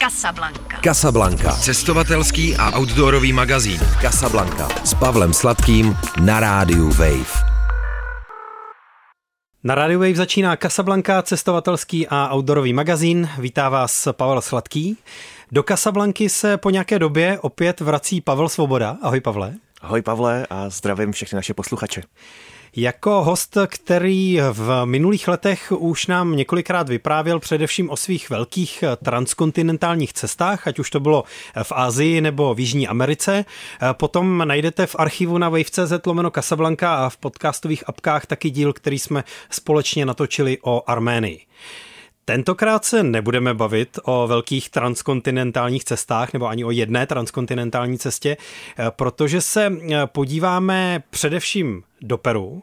Casablanca. Casablanca. Cestovatelský a outdoorový magazín. Casablanca. S Pavlem Sladkým na rádiu Wave. Na Radio Wave začíná Casablanca, cestovatelský a outdoorový magazín. Vítá vás Pavel Sladký. Do Casablanky se po nějaké době opět vrací Pavel Svoboda. Ahoj Pavle. Ahoj Pavle a zdravím všechny naše posluchače. Jako host, který v minulých letech už nám několikrát vyprávěl především o svých velkých transkontinentálních cestách, ať už to bylo v Asii nebo v Jižní Americe. Potom najdete v archivu na wave.cz lomeno Casablanca a v podcastových apkách taky díl, který jsme společně natočili o Arménii. Tentokrát se nebudeme bavit o velkých transkontinentálních cestách nebo ani o jedné transkontinentální cestě, protože se podíváme především do Peru,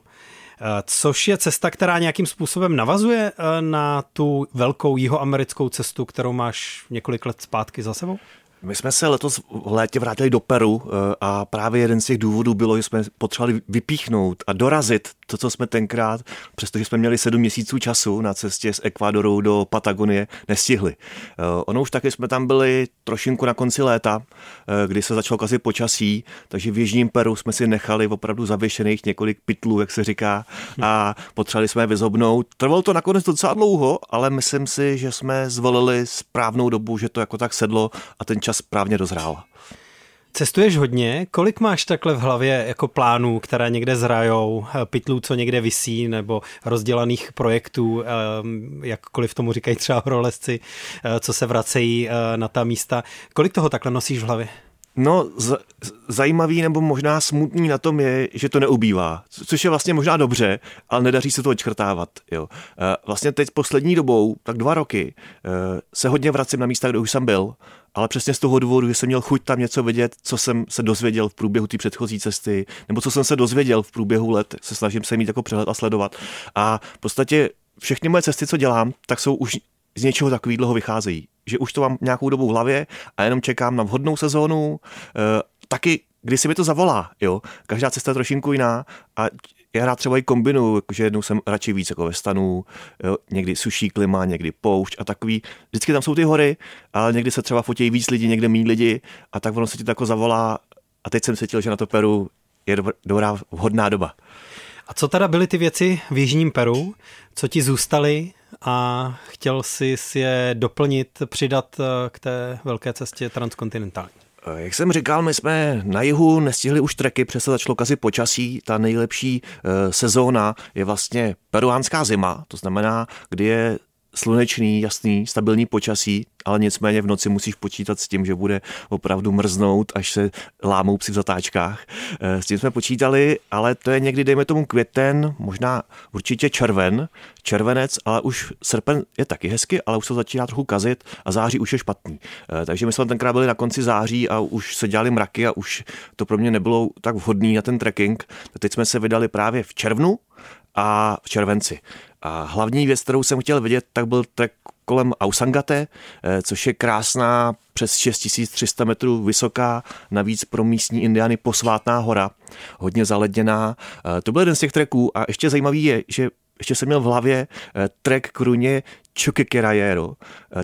což je cesta, která nějakým způsobem navazuje na tu velkou jihoamerickou cestu, kterou máš několik let zpátky za sebou? My jsme se letos v létě vrátili do Peru eh, a právě jeden z těch důvodů bylo, že jsme potřebovali vypíchnout a dorazit to, co jsme tenkrát, přestože jsme měli sedm měsíců času na cestě z Ekvádoru do Patagonie, nestihli. Eh, ono už taky jsme tam byli trošinku na konci léta, eh, kdy se začalo kazit počasí, takže v Jižním Peru jsme si nechali opravdu zavěšených několik pytlů, jak se říká, a potřebovali jsme je vyzobnout. Trvalo to nakonec docela dlouho, ale myslím si, že jsme zvolili správnou dobu, že to jako tak sedlo a ten čas správně dozrál. Cestuješ hodně, kolik máš takhle v hlavě jako plánů, které někde zrajou, pytlů, co někde visí, nebo rozdělaných projektů, ehm, jakkoliv tomu říkají třeba horolezci, eh, co se vracejí eh, na ta místa. Kolik toho takhle nosíš v hlavě? No, z, zajímavý nebo možná smutný na tom je, že to neubývá, což je vlastně možná dobře, ale nedaří se to odškrtávat. Jo. Eh, vlastně teď poslední dobou, tak dva roky, se hodně vracím na místa, kde už jsem byl ale přesně z toho důvodu, že jsem měl chuť tam něco vidět, co jsem se dozvěděl v průběhu té předchozí cesty, nebo co jsem se dozvěděl v průběhu let, se snažím se mít jako přehled a sledovat. A v podstatě všechny moje cesty, co dělám, tak jsou už z něčeho takového vycházejí. Že už to mám nějakou dobu v hlavě a jenom čekám na vhodnou sezónu, e, taky kdy si mi to zavolá, jo. Každá cesta je trošinku jiná a já rád třeba i kombinuju, že jednou jsem radši víc jako ve stanu, jo, někdy suší klima, někdy poušť a takový. Vždycky tam jsou ty hory, ale někdy se třeba fotí víc lidí, někde méně lidi a tak ono se ti to jako zavolá a teď jsem cítil, že na to Peru je dobrá, vhodná doba. A co teda byly ty věci v Jižním Peru, co ti zůstaly a chtěl jsi si je doplnit, přidat eh, k té velké cestě transkontinentální? Eh, jak jsem říkal, my jsme na jihu nestihli už treky, přes se začalo kazit počasí. Ta nejlepší e, sezóna je vlastně peruánská zima, to znamená, kdy je slunečný, jasný, stabilní počasí, ale nicméně v noci musíš počítat s tím, že bude opravdu mrznout, až se lámou psi v zatáčkách. Eh, s tím jsme počítali, ale to je někdy, dejme tomu květen, možná určitě červen, červenec, ale už srpen je taky hezky, ale už se začíná trochu kazit a září už je špatný. Eh, takže my jsme tenkrát byli na konci září a už se dělali mraky a už to pro mě nebylo tak vhodný na ten trekking. Teď jsme se vydali právě v červnu a v červenci. A hlavní věc, kterou jsem chtěl vidět, tak byl trek kolem Ausangate, eh, což je krásná přes 6300 metrů vysoká, navíc pro místní indiány posvátná hora, hodně zaledněná. Eh, to byl jeden z těch treků a ještě zajímavý je, že ještě jsem měl v hlavě eh, trek k runě Chukikerajero.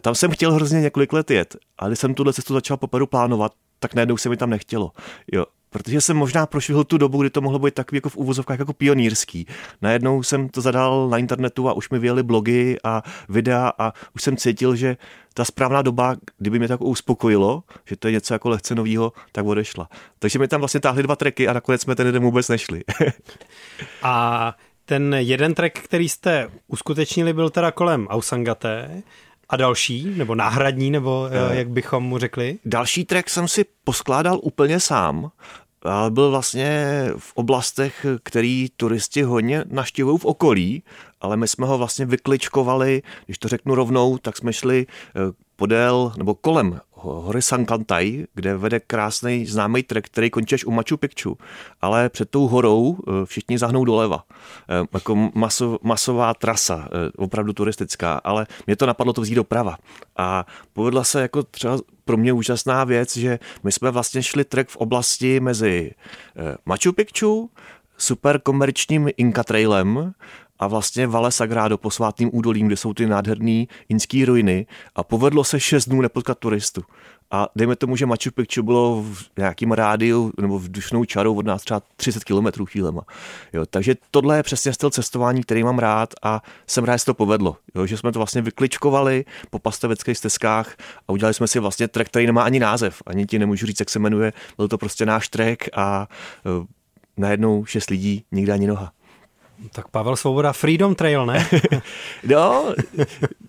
Tam jsem chtěl hrozně několik let jet, ale když jsem tuhle cestu začal poprvé plánovat, tak najednou se mi tam nechtělo. Jo, protože jsem možná prošvihl tu dobu, kdy to mohlo být takový jako v úvozovkách jako pionýrský. Najednou jsem to zadal na internetu a už mi vyjeli blogy a videa a už jsem cítil, že ta správná doba, kdyby mě tak uspokojilo, že to je něco jako lehce novýho, tak odešla. Takže mi tam vlastně táhli dva treky a nakonec jsme ten jeden vůbec nešli. a ten jeden trek, který jste uskutečnili, byl teda kolem Ausangate. A další, nebo náhradní, nebo uh, jak bychom mu řekli? Další track jsem si poskládal úplně sám ale byl vlastně v oblastech, který turisti hodně naštěvují v okolí, ale my jsme ho vlastně vykličkovali, když to řeknu rovnou, tak jsme šli eh, podél nebo kolem hory Sankantaj, kde vede krásný známý trek, který končí až u Machu Picchu, ale před tou horou eh, všichni zahnou doleva. Eh, jako maso, masová trasa, opravdu turistická, ale mě to napadlo to vzít doprava. A povedla se jako třeba pro mě úžasná věc, že my jsme vlastně šli trek v oblasti mezi Machu Picchu, super komerčním Inka Trailem a vlastně Vale Sagrado posvátným údolím, kde jsou ty nádherné inské ruiny a povedlo se šest dnů nepotkat turistu. A dejme tomu, že Machu Picchu bylo v nějakým rádiu nebo v dušnou čarou od nás třeba 30 km chvílema. Jo, takže tohle je přesně styl cestování, který mám rád a jsem rád, že to povedlo. Jo, že jsme to vlastně vykličkovali po pastaveckých stezkách a udělali jsme si vlastně trek, který nemá ani název. Ani ti nemůžu říct, jak se jmenuje. Byl to prostě náš trek a uh, najednou šest lidí, nikde ani noha. Tak Pavel Svoboda, Freedom Trail, ne? no,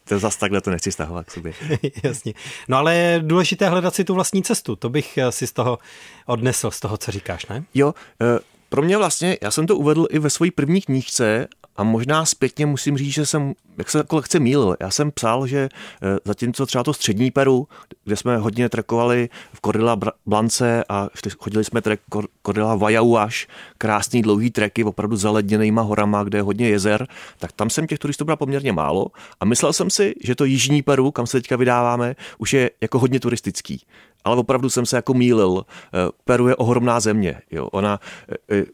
to zase takhle to nechci stahovat k sobě. Jasně. No ale je důležité hledat si tu vlastní cestu. To bych si z toho odnesl, z toho, co říkáš, ne? Jo, eh, pro mě vlastně, já jsem to uvedl i ve své první knížce a možná zpětně musím říct, že jsem, jak se jako lehce mýlil, já jsem psal, že eh, zatímco třeba to střední Peru, kde jsme hodně trekovali v Cordilla Blance a chodili jsme trek Cordilla Vajauaš, krásný dlouhý treky, opravdu zaledněnýma horama, kde je hodně jezer, tak tam jsem těch turistů bral poměrně málo a myslel jsem si, že to jižní Peru, kam se teďka vydáváme, už je jako hodně turistický ale opravdu jsem se jako mýlil. Eh, Peru je ohromná země. Jo. Ona eh,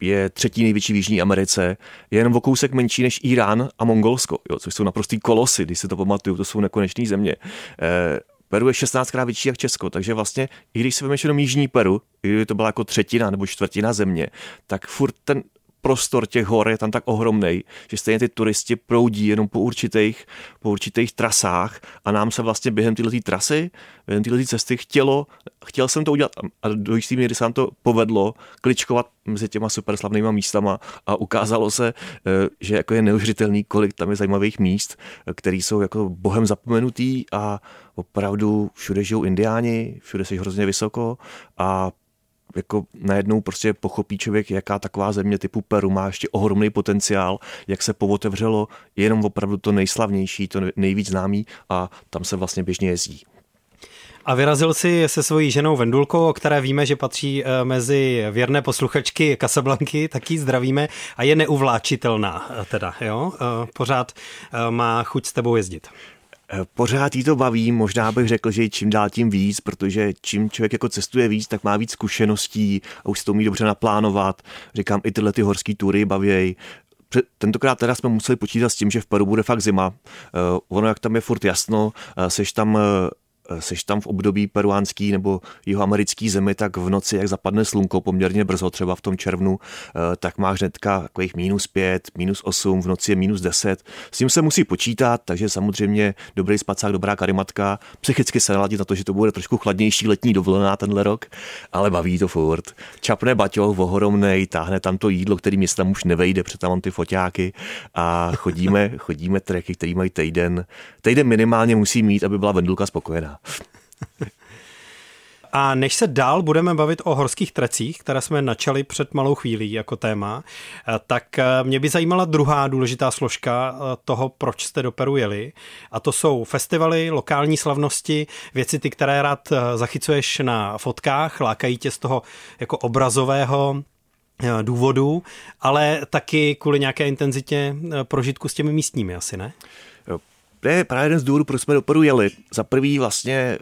je třetí největší v Jižní Americe, je jenom o kousek menší než Irán a Mongolsko, jo, což jsou naprostý kolosy, když si to pamatuju, to jsou nekonečné země. Eh, Peru je 16krát větší jak Česko, takže vlastně, i když se vemeš jenom Jižní Peru, i kdyby to byla jako třetina nebo čtvrtina země, tak furt ten prostor těch hor je tam tak ohromný, že stejně ty turisti proudí jenom po určitých, po určitých trasách a nám se vlastně během této trasy, během této cesty chtělo, chtěl jsem to udělat. A do jistý míry se nám to povedlo kličkovat mezi těma super slavnýma místama a ukázalo se, eh, že jako je neuvěřitelný, kolik tam je zajímavých míst, eh, které jsou jako bohem zapomenutý a opravdu všude žijou indiáni, všude jsi hrozně vysoko a jako najednou prostě pochopí člověk, jaká taková země typu Peru má ještě ohromný potenciál, jak se povotevřelo jenom opravdu to nejslavnější, to nejvíc známý a tam se vlastně běžně jezdí. A vyrazil si se svojí ženou Vendulkou, o které víme, že patří eh, mezi věrné posluchačky Kasablanky, taky zdravíme a je neuvláčitelná eh, teda, jo? Eh, pořád má chuť s tebou jezdit. Eh, pořád jí to baví, možná bych řekl, že čím dál tím víc, protože čím člověk jako cestuje víc, tak má víc zkušeností a už si to umí dobře naplánovat. Říkám, i tyhle ty horské tury bavěj. Tentokrát teda jsme museli počítat s tím, že v Peru bude fakt zima. Uh, ono, jak tam je furt jasno, uh, seš tam seš tam v období peruánský nebo jihoamerický zemi, tak v noci, jak zapadne slunko poměrně brzo, třeba v tom červnu, eh, tak máš hnedka takových minus pět, minus osm, v noci je minus deset. S tím se musí počítat, takže samozřejmě dobrý spacák, dobrá karimatka, psychicky se naladit na to, že to bude trošku chladnější letní dovolená tenhle rok, ale baví to furt. Čapne baťoch, ohromnej, táhne tam to jídlo, který mě tam už nevejde, protože tam mám ty foťáky a chodíme, chodíme treky, který mají týden. Týden minimálně musí mít, aby byla vendulka spokojená. A než se dál budeme bavit o horských trecích, které jsme načali před malou chvílí jako téma, tak eh, mě by zajímala druhá důležitá složka eh, toho, proč jste do Peru jeli. A to jsou festivaly, lokální slavnosti, věci, ty, které rád eh, zachycuješ na fotkách, lákají tě z toho jako obrazového důvodu, ale taky kvůli nějaké intenzitě prožitku s těmi místními asi, ne? To je právě jeden z důvodů, proč jsme do Peru jeli. Za prvý vlastně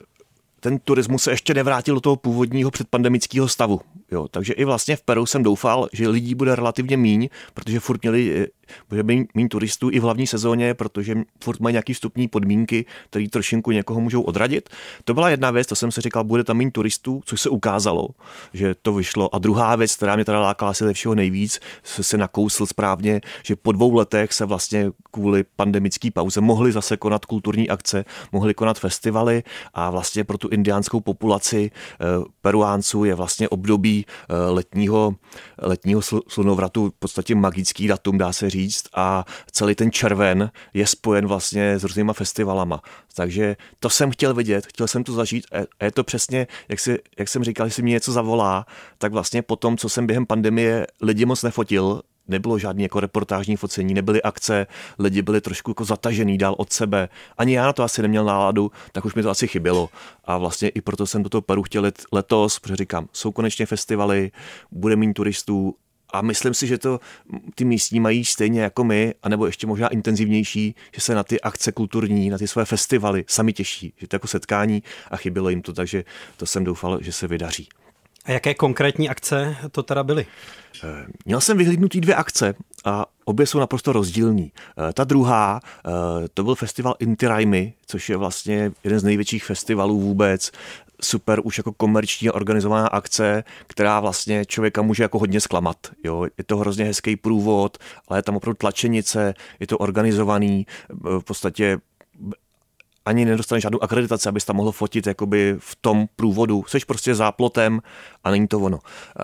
ten turismus se ještě nevrátil do toho původního předpandemického stavu. Jo, takže i vlastně v Peru jsem doufal, že lidí bude relativně míň, protože furt měli bude méně turistů i v hlavní sezóně, protože furt mají nějaký vstupní podmínky, které trošinku někoho můžou odradit. To byla jedna věc, to jsem si říkal, bude tam méně turistů, což se ukázalo, že to vyšlo. A druhá věc, která mě teda lákala asi ze všeho nejvíc, se, se nakousl správně, že po dvou letech se vlastně kvůli pandemické pauze mohly zase konat kulturní akce, mohly konat festivaly a vlastně pro tu indiánskou populaci eh, peruánců je vlastně období eh, letního, letního slunovratu v podstatě magický datum, dá se říct a celý ten červen je spojen vlastně s různýma festivalama. Takže to jsem chtěl vidět, chtěl jsem to zažít a je to přesně, jak, si, jak jsem říkal, jestli mě něco zavolá, tak vlastně po tom, co jsem během pandemie lidi moc nefotil, nebylo žádný jako reportážní focení, nebyly akce, lidi byli trošku jako zatažený dál od sebe. Ani já na to asi neměl náladu, tak už mi to asi chybělo. A vlastně i proto jsem do toho Peru chtěl letos, protože říkám, jsou konečně festivaly, bude méně turistů a myslím si, že to ty místní mají stejně jako my, anebo ještě možná intenzivnější, že se na ty akce kulturní, na ty své festivaly sami těší, že to jako setkání a chybělo jim to, takže to jsem doufal, že se vydaří. A jaké konkrétní akce to teda byly? Eh, měl jsem vyhlídnutý dvě akce a obě jsou naprosto rozdílní. Eh, ta druhá, eh, to byl festival Inti Raimi, což je vlastně jeden z největších festivalů vůbec, super už jako komerčně organizovaná akce, která vlastně člověka může jako hodně zklamat. Jo? Je to hrozně hezký průvod, ale je tam opravdu tlačenice, je to organizovaný, v podstatě ani nedostaneš žádnou akreditaci, abys tam mohl fotit jakoby v tom průvodu. Seš prostě záplotem a není to ono.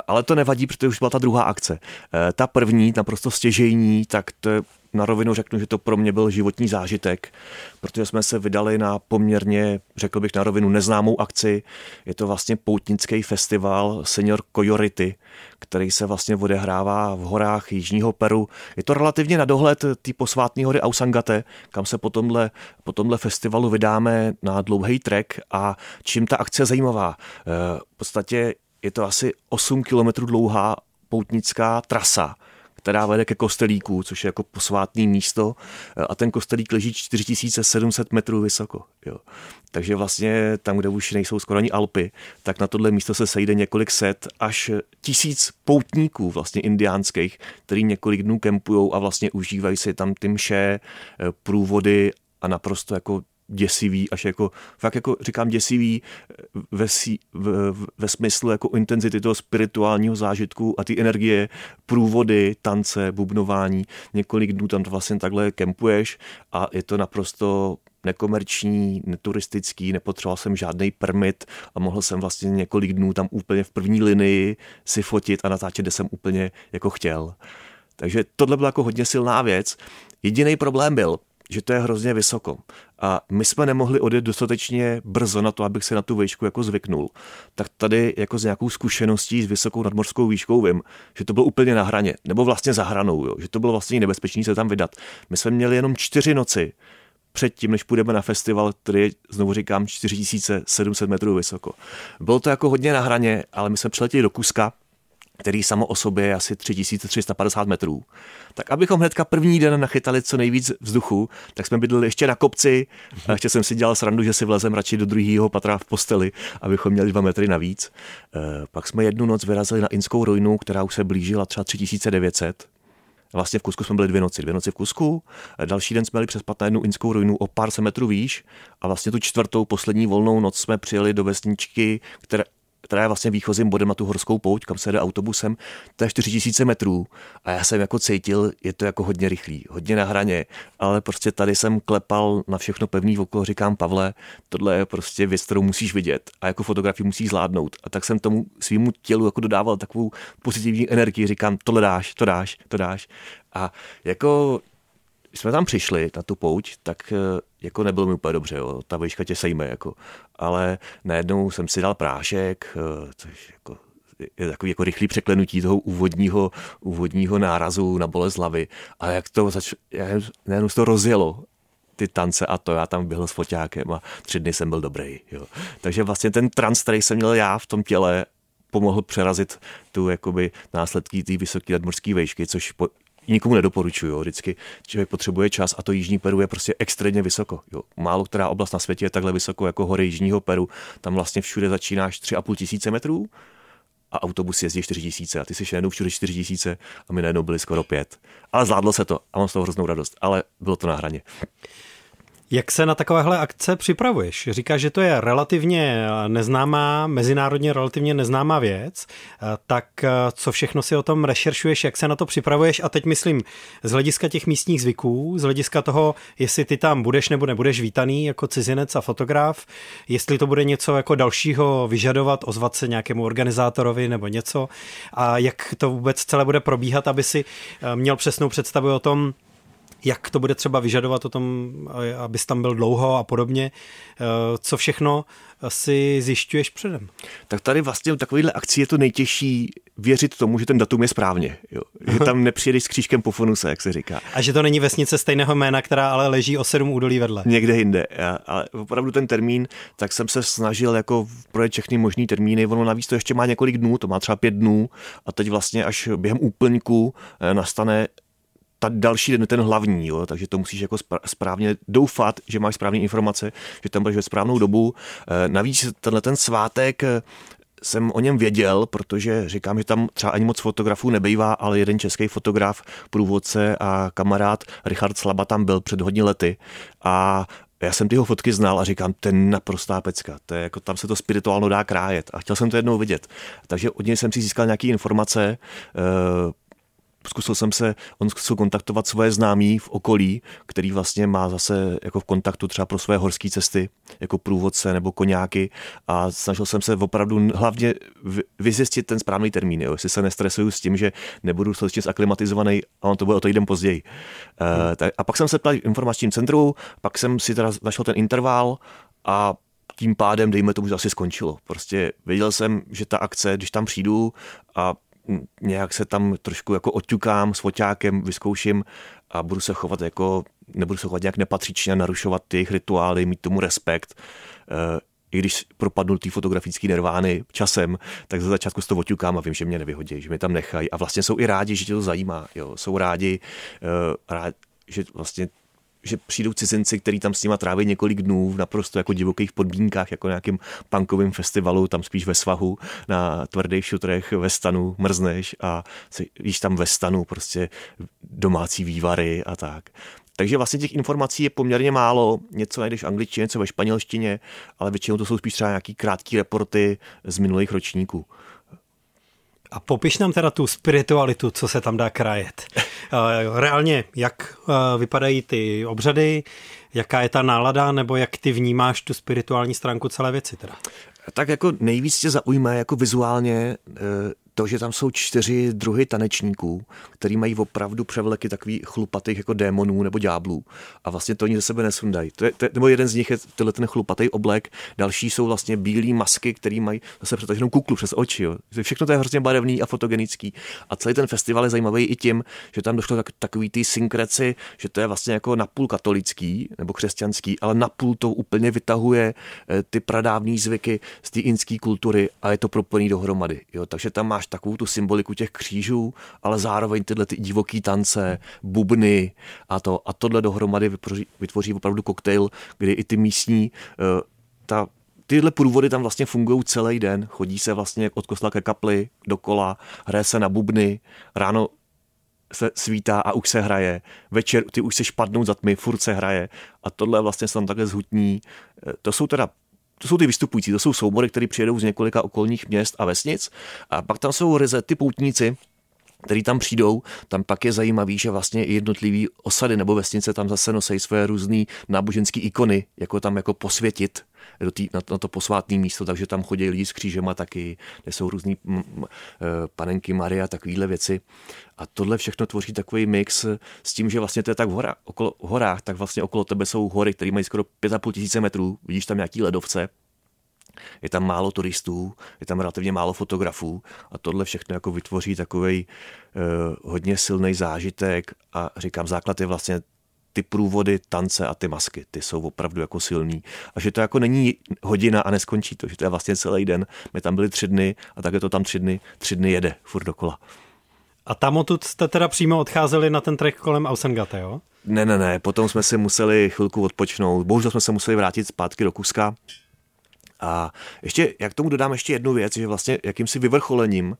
Ale to nevadí, protože už byla ta druhá akce. Eh, ta první, naprosto stěžejní, tak to na rovinu řeknu, že to pro mě byl životní zážitek, protože jsme se vydali na poměrně, řekl bych na rovinu, neznámou akci. Je to vlastně poutnický festival Senior Coyority, který se vlastně odehrává v horách Jižního Peru. Je to relativně na dohled té posvátné hory Ausangate, kam se po tomhle, po tomhle festivalu vydáme na dlouhý trek a čím ta akce je zajímavá. Eh, v podstatě je to asi 8 kilometrů dlouhá poutnická trasa, která vede ke kostelíku, což je jako posvátný místo a ten kostelík leží 4700 metrů vysoko. Jo. Takže vlastně tam, kde už nejsou skoro ani Alpy, tak na tohle místo se sejde několik set až tisíc poutníků vlastně indiánských, který několik dnů kempujou a vlastně užívají si tam ty mše, průvody a naprosto jako děsivý, až jako, fakt jako říkám děsivý eh, ve, ve, ve smyslu jako intenzity toho spirituálního zážitku a ty energie, průvody, tance, bubnování, několik dnů tam vlastně takhle kempuješ a je to naprosto nekomerční, neturistický, nepotřeboval jsem žádný permit a mohl jsem vlastně několik dnů tam úplně v první linii si fotit a natáčet, kde jsem úplně jako chtěl. Takže tohle byla jako hodně silná věc. Jediný problém byl, že to je hrozně vysoko. A my jsme nemohli odjet dostatečně brzo na to, abych se na tu výšku jako zvyknul. Tak tady jako s nějakou zkušeností s vysokou nadmorskou výškou vím, že to bylo úplně na hraně, nebo vlastně za hranou, jo, že to bylo vlastně nebezpečné se tam vydat. My jsme měli jenom čtyři noci předtím, než půjdeme na festival, který je, znovu říkám, 4700 metrů vysoko. Bylo to jako hodně na hraně, ale my jsme přiletěli do Kuska, který samo o sobě je asi 3350 metrů. Tak abychom hnedka první den nachytali co nejvíc vzduchu, tak jsme bydleli ještě na kopci a ještě jsem si dělal srandu, že si vlezem radši do druhého patra v posteli, abychom měli dva metry navíc. E, pak jsme jednu noc vyrazili na Inskou ruinu, která už se blížila třeba 3900. Vlastně v Kusku jsme byli dvě noci, dvě noci v Kusku. E, další den jsme byli přespat na jednu inskou ruinu o pár se metrů výš a vlastně tu čtvrtou, poslední volnou noc jsme přijeli do vesničky, které, která je vlastně výchozím bodem na tu horskou pouť, kam se jde autobusem, to je 4000 metrů. A já jsem jako cítil, je to jako hodně rychlý, hodně na hraně, ale prostě tady jsem klepal na všechno pevný okolo, říkám Pavle, tohle je prostě věc, kterou musíš vidět a jako fotografii musíš zvládnout. A tak jsem tomu svýmu tělu jako dodával takovou pozitivní energii, říkám, tohle dáš, to dáš, to dáš. A jako jsme tam přišli na tu pouť, tak eh, jako nebylo mi úplně dobře, jo. ta výška tě sejme, jako. ale najednou jsem si dal prášek, eh, což jako je takový jako rychlý překlenutí toho úvodního, úvodního nárazu na bolest hlavy. A jak to zač... najednou to rozjelo ty tance a to, já tam byl s foťákem a tři dny jsem byl dobrý. Jo. Takže vlastně ten trans, který jsem měl já v tom těle, pomohl přerazit tu jakoby následky té vysoké nadmorské vejšky, což po, nikomu nedoporučuju. Vždycky člověk potřebuje čas a to Jižní Peru je prostě extrémně vysoko. Jo. Málo která oblast na světě je takhle vysoko jako hory Jižního Peru. Tam vlastně všude začínáš 3,5 tisíce metrů a autobus jezdí 4 tisíce a ty jsi najednou všude 4 tisíce a my najednou byli skoro 5. Ale zvládlo se to a mám z toho hroznou radost, ale bylo to na hraně. Jak se na takovéhle akce připravuješ? Říkáš, že to je relativně neznámá, mezinárodně relativně neznámá věc, tak co všechno si o tom rešeršuješ, jak se na to připravuješ a teď myslím z hlediska těch místních zvyků, z hlediska toho, jestli ty tam budeš nebo nebudeš vítaný jako cizinec a fotograf, jestli to bude něco jako dalšího vyžadovat, ozvat se nějakému organizátorovi nebo něco a jak to vůbec celé bude probíhat, aby si měl přesnou představu o tom, jak to bude třeba vyžadovat o tom, abys tam byl dlouho a podobně, eh, co všechno si zjišťuješ předem. Tak tady vlastně u takovýchhle akcí je to nejtěžší věřit tomu, že ten datum je správně. Jo. Že tam nepřijedeš s křížkem po funuse, jak se říká. A že to není vesnice stejného jména, která ale leží o sedm údolí vedle. Někde jinde. Ale opravdu ten termín, tak jsem se snažil jako projet všechny možný termíny. Ono navíc to ještě má několik dnů, to má třeba pět dnů a teď vlastně až během úplňku eh, nastane ta další den ten hlavní, jo, takže to musíš jako správně doufat, že máš správné informace, že tam budeš ve správnou dobu. Eh, navíc tenhle ten svátek eh, jsem o něm věděl, protože říkám, že tam třeba ani moc fotografů nebejvá, ale jeden český fotograf, průvodce a kamarád Richard Slaba tam byl před hodně lety a já jsem ty jeho fotky znal a říkám, to je naprostá pecka, to je jako, tam se to spirituálno dá krájet a chtěl jsem to jednou vidět. Takže od něj jsem si získal nějaké informace, eh, zkusil jsem se, on zkusil kontaktovat svoje známí v okolí, který vlastně má zase jako v kontaktu třeba pro své horské cesty, jako průvodce nebo koňáky a snažil jsem se opravdu hlavně vyzjistit ten správný termín, jo, jestli se nestresuju s tím, že nebudu složitě zaklimatizovaný a on to bude o to jdem později. Uh, tak, a pak jsem se ptal v informačním centru, pak jsem si teda našel ten interval a tím pádem, dejme tomu, že asi skončilo. Prostě věděl jsem, že ta akce, když tam přijdu a nějak se tam trošku jako oťukám s foťákem, vyzkouším a budu se chovat jako, nebudu se chovat nějak nepatřičně, narušovat ty jejich rituály, mít tomu respekt. Eh, I když propadnu ty fotografické nervány časem, tak za začátku s to oťukám a vím, že mě nevyhodí, že mě tam nechají. A vlastně jsou i rádi, že tě to zajímá. Jo. Jsou rádi, eh, rád, že vlastně že přijdou cizinci, kteří tam s nima tráví několik dnů v naprosto jako divokých podmínkách, jako nějakým punkovým festivalu, tam spíš ve svahu, na tvrdých šutrech ve stanu mrzneš a jíš tam ve stanu prostě domácí vývary a tak. Takže vlastně těch informací je poměrně málo, něco najdeš v angličtině, něco ve španělštině, ale většinou to jsou spíš třeba nějaký krátký reporty z minulých ročníků. A popiš nám teda tu spiritualitu, co se tam dá krajet. Eh, reálně, jak eh, vypadají ty obřady, jaká je ta nálada, nebo jak ty vnímáš tu spirituální stránku celé věci teda? Tak jako nejvíc tě zaujme jako vizuálně eh, to, že tam jsou čtyři druhy tanečníků, který mají opravdu převleky takových chlupatých jako démonů nebo ďáblů. A vlastně to oni ze sebe nesundají. To je, to je, nebo jeden z nich je tenhle ten chlupatý oblek, další jsou vlastně bílé masky, které mají zase přetaženou kuklu přes oči. Jo. Všechno to je hrozně barevný a fotogenický. A celý ten festival je zajímavý i tím, že tam došlo tak, takový ty synkreci, že to je vlastně jako napůl katolický nebo křesťanský, ale napůl to úplně vytahuje eh, ty pradávní zvyky z té inské kultury a je to propojený dohromady. Jo. Takže tam máš takovou tu symboliku těch křížů, ale zároveň tyhle ty divoký tance, bubny a to. A tohle dohromady vytvoří, vytvoří opravdu koktejl, kdy i ty místní, uh, ta tyhle průvody tam vlastně fungují celý den. Chodí se vlastně od kostela ke kapli dokola, hraje se na bubny, ráno se svítá a už se hraje. Večer ty už se špadnou za tmy, furt se hraje. A tohle vlastně se tam takhle zhutní. Eh, to jsou teda to jsou ty vystupující, to jsou soubory, které přijedou z několika okolních měst a vesnic. A pak tam jsou ryze ty poutníci, který tam přijdou, tam pak je zajímavý, že vlastně i jednotlivý osady nebo vesnice tam zase nosí své různé náboženské ikony, jako tam jako posvětit do tý, na, na to posvátné místo, takže tam chodí lidi s křížema taky, kde jsou různý m, m, eh, panenky Maria, takovéhle věci. A tohle všechno tvoří takový mix s tím, že vlastně to je tak v horách, okolo, horách tak vlastně okolo tebe jsou hory, které mají skoro 5,5 tisíce metrů, vidíš tam nějaký ledovce, je tam málo turistů, je tam relativně málo fotografů a tohle všechno jako vytvoří takový uh, hodně silný zážitek a říkám, základ je vlastně ty průvody, tance a ty masky, ty jsou opravdu jako silný. A že to jako není hodina a neskončí to, že to je vlastně celý den. My tam byli tři dny a tak je to tam tři dny, tři dny jede furt dokola. A tam odtud jste teda přímo odcházeli na ten trek kolem Ausengate, jo? Ne, ne, ne, potom jsme si museli chvilku odpočnout. Bohužel jsme se museli vrátit zpátky do Kuska, a ještě, jak tomu dodám ještě jednu věc, že vlastně jakýmsi vyvrcholením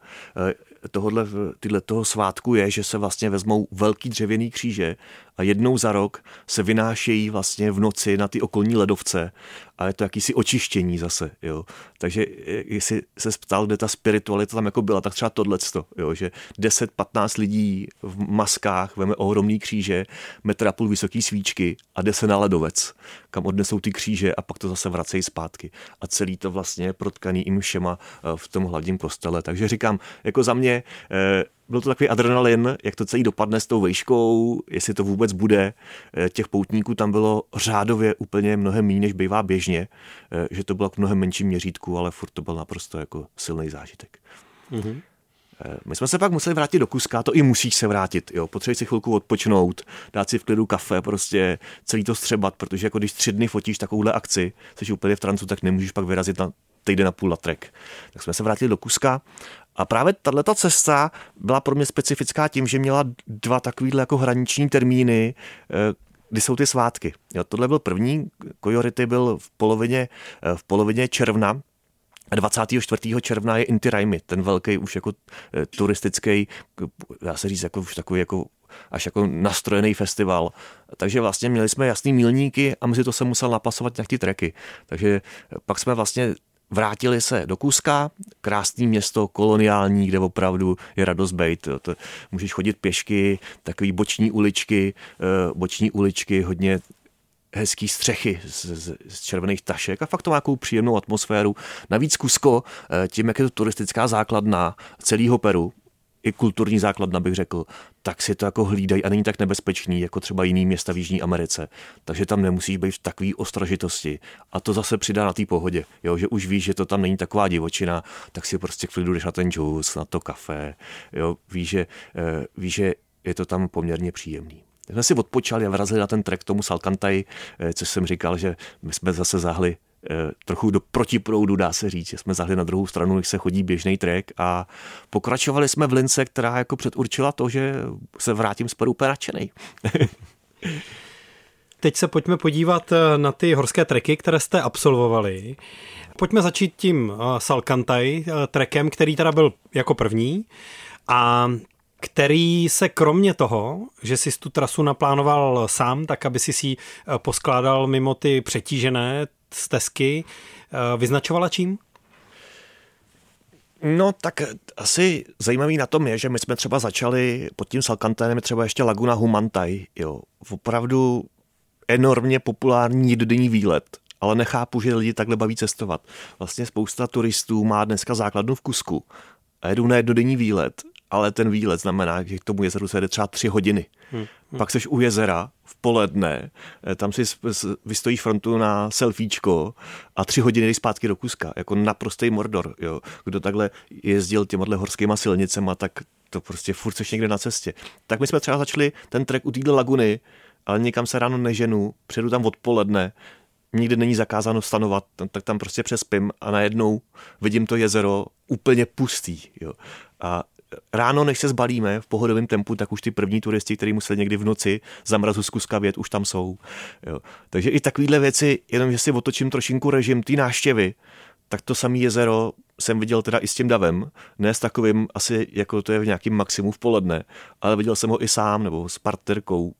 eh, tohohle, tyhle toho svátku je, že se vlastně vezmou velký dřevěný kříže a jednou za rok se vynášejí vlastně v noci na ty okolní ledovce a je to jakýsi očištění zase, jo. Takže jestli se ptal, kde ta spiritualita tam jako byla, tak třeba tohleto, jo, že 10-15 lidí v maskách veme ohromný kříže, metr a půl vysoký svíčky a jde se na ledovec, kam odnesou ty kříže a pak to zase vracejí zpátky. A celý to vlastně je protkaný jim všema eh, v tom hlavním kostele. Takže říkám, jako za mě eh, byl to takový adrenalin, jak to celý dopadne s tou vejškou, jestli to vůbec bude. Eh, těch poutníků tam bylo řádově úplně mnohem méně, než bývá běžně, eh, že to bylo v mnohem menším měřítku, ale furt to byl naprosto jako silný zážitek. Mm-hmm. My jsme se pak museli vrátit do Kuska, to i musíš se vrátit, jo. Potřebuješ si chvilku odpočnout, dát si v klidu kafe, prostě celý to střebat, protože jako když tři dny fotíš takovouhle akci, jsi úplně v trancu, tak nemůžeš pak vyrazit na týden na půl na trek. Tak jsme se vrátili do Kuska a právě tato cesta byla pro mě specifická tím, že měla dva takovýhle jako hraniční termíny, eh, kdy jsou ty svátky. Jo, tohle byl první, Kojority byl v polovině, eh, v polovině června, 24. června je Inti Raimi, ten velký už jako eh, turistický, dá se říct, jako už takový jako až jako nastrojený festival. Takže vlastně měli jsme jasný milníky a mezi to se musel napasovat nějaký treky. Takže pak jsme vlastně vrátili se do Kuska, krásné město, koloniální, kde opravdu je radost bejt. Můžeš chodit pěšky, takový boční uličky, eh, boční uličky, hodně hezký střechy z, z, z červených tašek a fakt to má nějakou příjemnou atmosféru. Navíc Kusko, eh, tím, jak je to turistická základna celého Peru, i kulturní základna, bych řekl, tak si to jako hlídají a není tak nebezpečný, jako třeba jiný města v Jižní Americe. Takže tam nemusí být v takové ostražitosti. A to zase přidá na té pohodě, jo, že už víš, že to tam není taková divočina, tak si prostě klidu jdeš na ten džus, na to kafe, jo, víš, že, eh, víš, že je to tam poměrně příjemný. Tak jsme si odpočali a vrazili na ten trek tomu Salkantaj, eh, což jsem říkal, že my jsme zase zahli trochu do protiproudu, dá se říct, že jsme zahli na druhou stranu, když se chodí běžný trek a pokračovali jsme v lince, která jako předurčila to, že se vrátím z Peru Teď se pojďme podívat eh, na ty horské treky, které jste absolvovali. Pojďme začít tím Salkantaj trekem, který teda byl jako první. A který se kromě toho, že si tu trasu naplánoval sám, tak aby si eh, poskládal mimo ty přetížené stezky, eh, vyznačovala čím? No tak asi zajímavý na tom je, že my jsme třeba začali pod tím Salkanténem třeba ještě Laguna Humantaj, jo. Opravdu enormně populární jednodenní výlet, ale nechápu, že lidi takhle baví cestovat. Vlastně spousta turistů má dneska základnu v Kusku a jedou na jednodenní výlet ale ten výlet znamená, že k tomu jezeru se jde třeba tři hodiny. Hmm. Hmm. Pak seš u jezera v poledne, eh, tam si vystojíš frontu na selfiečko a tři hodiny jdeš zpátky do Kuska. Jako naprostý mordor. Jo. Kdo takhle jezdil těmhle horskýma silnicema, tak to prostě furt seš někde na cestě. Tak my jsme třeba začali ten trek u téhle laguny, ale někam se ráno neženu, přijedu tam odpoledne, nikdy není zakázáno stanovat, tak tam prostě přespím a najednou vidím to jezero úplně pustý. Jo. A ráno, než se zbalíme v pohodovém tempu, tak už ty první turisti, kteří museli někdy v noci za mrazu zkuska vět, už tam jsou. Jo. Takže i takovéhle věci, jenom že si otočím trošinku režim té náštěvy, tak to samé jezero jsem viděl teda i s tím davem, ne s takovým asi, jako to je v nějakým maximu v poledne, ale viděl jsem ho i sám nebo s partnerkou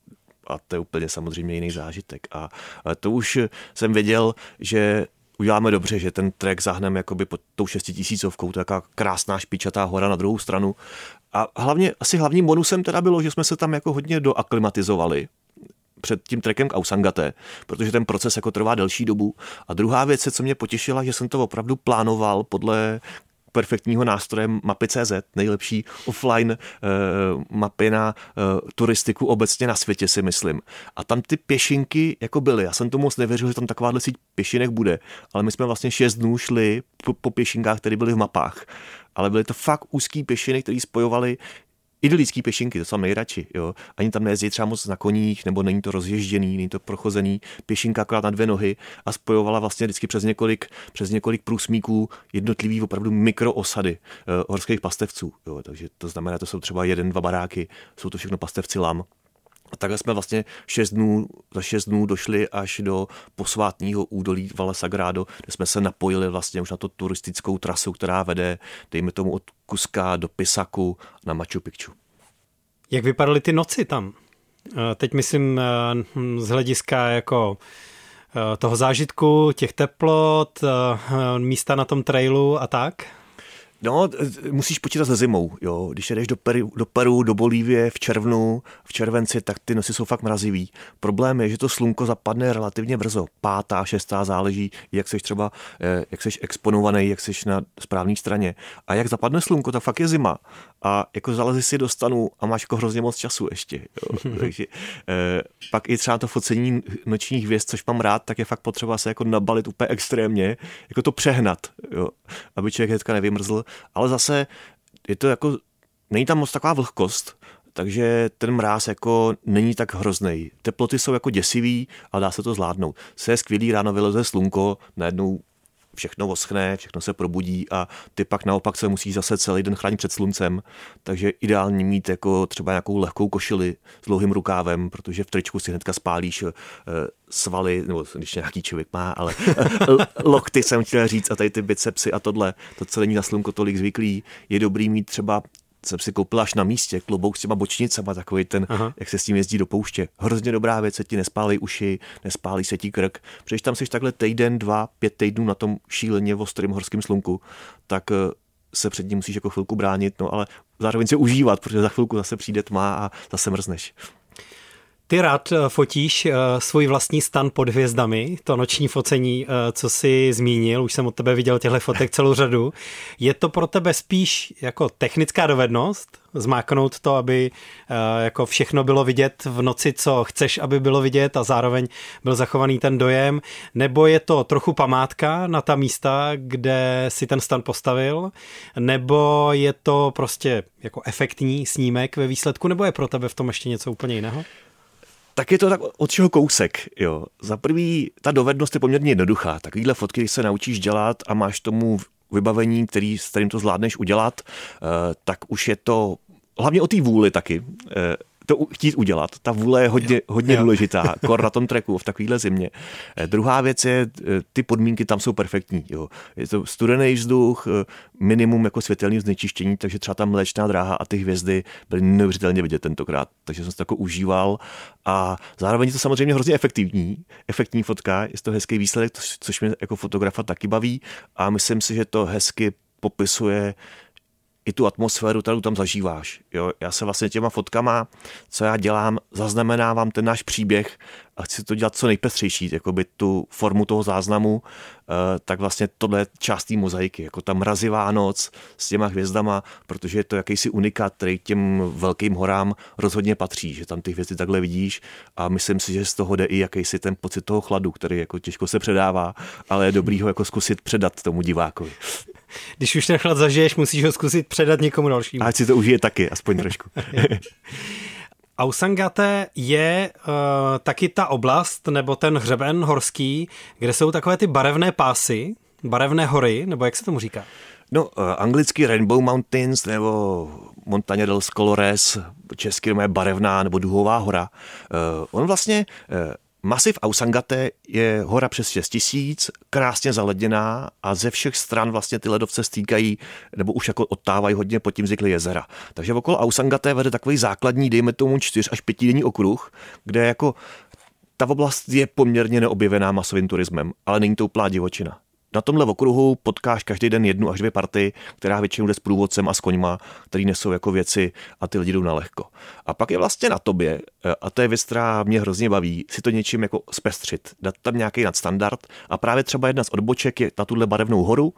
a to je úplně samozřejmě jiný zážitek. A to už jsem věděl, že uděláme dobře, že ten trek zahneme jakoby pod tou šestitisícovkou, to je jaká krásná špičatá hora na druhou stranu. A hlavně, asi hlavním bonusem teda bylo, že jsme se tam jako hodně doaklimatizovali, před tím trekem k Ausangate, protože ten proces jako trvá delší dobu. A druhá věc, co mě potěšila, že jsem to opravdu plánoval podle perfektního nástroje mapy.cz, nejlepší offline uh, mapy na uh, turistiku obecně na světě, si myslím. A tam ty pěšinky jako byly. Já jsem to moc nevěřil, že tam takováhle síť pěšinek bude, ale my jsme vlastně šest dnů šli po, po pěšinkách, které byly v mapách ale byly to fakt úzký pěšiny, které spojovaly idylický pěšinky, to jsou nejradši. Jo. Ani tam nejezdí třeba moc na koních, nebo není to rozježděný, není to prochozený. Pěšinka akorát na dvě nohy a spojovala vlastně vždycky přes několik, přes několik průsmíků jednotlivý opravdu mikroosady uh, horských pastevců. Jo. Takže to znamená, to jsou třeba jeden, dva baráky, jsou to všechno pastevci lam. A takhle jsme vlastně šest dnů, za šest dnů došli až do posvátního údolí Vale Sagrado, kde jsme se napojili vlastně už na to turistickou trasu, která vede, dejme tomu, od Kuska do Pisaku na Machu Picchu. Jak vypadaly ty noci tam? Eh, teď myslím eh, z hlediska jako eh, toho zážitku, těch teplot, místa na tom trailu a tak? No, musíš počítat se zimou, jo. Když jdeš do Peru, do Peru, do Bolívie v červnu, v červenci, tak ty nosy jsou fakt mrazivý. Problém je, že to slunko zapadne relativně brzo. Pátá, šestá, záleží, jak jsi třeba, eh, jak jsi exponovaný, jak jsi na správné straně. A jak zapadne slunko, tak fakt je zima. A jako zalezi si dostanu a máš jako hrozně moc času ještě. Jo. Takže eh, pak i třeba to focení nočních hvězd, což mám rád, tak je fakt potřeba se jako nabalit úplně extrémně, jako to přehnat, jo. aby člověk hnedka nevymrzl ale zase je to jako, není tam moc taková vlhkost, takže ten mráz jako není tak hrozný. Teploty jsou jako děsivý, ale dá se to zvládnout. Se je skvělý, ráno vyleze slunko, najednou všechno oschne, všechno se probudí a ty pak naopak se musí zase celý den chránit před sluncem, takže ideální mít jako třeba nějakou lehkou košili s dlouhým rukávem, protože v tričku si hnedka spálíš eh, svaly, nebo když nějaký člověk má, ale lokty jsem chtěl říct a tady ty bicepsy a tohle, to, co není na slunko tolik zvyklý, je dobrý mít třeba jsem si koupil až na místě, klobouk s těma bočnicama, takový ten, Aha. jak se s tím jezdí do pouště. Hrozně dobrá věc, se ti nespálí uši, nespálí se ti krk. Protože tam jsi takhle týden, dva, pět týdnů na tom šíleně ostrém horském slunku, tak eh, se před ním musíš jako chvilku bránit, no ale zároveň se užívat, protože za chvilku zase přijde tma a zase mrzneš. Ty rád eh, fotíš eh, svůj vlastní stan pod hvězdami, to noční focení, eh, co jsi zmínil, už jsem od tebe viděl těchto fotek celou řadu. Je to pro tebe spíš jako technická dovednost, zmáknout to, aby jako všechno bylo vidět v noci, co chceš, aby bylo vidět a zároveň byl zachovaný ten dojem, nebo je to trochu památka na ta místa, kde si ten stan postavil, nebo je to prostě jako efektní snímek ve výsledku, nebo je pro tebe v tom ještě něco úplně jiného? Tak je to tak od čeho kousek. Jo. Za prvý, ta dovednost je poměrně jednoduchá. Takovýhle fotky, když se naučíš dělat a máš tomu vybavení, který, s kterým to zvládneš udělat, eh, tak už je to hlavně o té vůli taky. To chtít udělat. Ta vůle je hodně, hodně důležitá, kor na tom treku v takovéhle zimě. Eh, druhá věc je, eh, ty podmínky tam jsou perfektní. Jo. Je to studený vzduch, eh, minimum jako světelný znečištění, takže třeba ta mléčná dráha a ty hvězdy byly neuvěřitelně vidět tentokrát. Takže jsem se to jako užíval a zároveň je to samozřejmě hrozně efektivní, efektní fotka, je to hezký výsledek, což mě jako fotografa taky baví a myslím si, že to hezky popisuje i tu atmosféru, kterou tam zažíváš. Jo? Já se vlastně těma fotkama, co já dělám, zaznamenávám ten náš příběh a chci to dělat co nejpestřejší, jako by tu formu toho záznamu, eh, tak vlastně tohle je část té mozaiky, jako ta mrazivá noc s těma hvězdama, protože je to jakýsi unikát, který těm velkým horám rozhodně patří, že tam ty hvězdy takhle vidíš a myslím si, že z toho jde i jakýsi ten pocit toho chladu, který jako těžko se předává, ale je dobrý ho jako zkusit předat tomu divákovi. Když už ten chlad zažiješ, musíš ho zkusit předat někomu dalšímu. A ať si to užije taky, aspoň trošku. Ausangate je uh, taky ta oblast, nebo ten hřeben horský, kde jsou takové ty barevné pásy, barevné hory, nebo jak se tomu říká? No, uh, anglicky Rainbow Mountains nebo Montaña del Colores, česky je barevná nebo duhová hora. Uh, on vlastně uh, Masiv Ausangate je hora přes 6 tisíc, krásně zaledněná a ze všech stran vlastně ty ledovce stýkají nebo už jako odtávají hodně pod tím zvyklý jezera. Takže okolo Ausangate vede takový základní, dejme tomu 4 až 5 denní okruh, kde jako ta oblast je poměrně neobjevená masovým turismem, ale není to úplná divočina. Na tomhle okruhu potkáš každý den jednu až dvě party, která většinou jde s průvodcem a s koňma, který nesou jako věci a ty lidi jdou na lehko. A pak je vlastně na tobě, eh, a to je věc, která mě hrozně baví, si to něčím jako zpestřit, dát tam nějaký nadstandard a právě třeba jedna z odboček je na tuhle barevnou horu,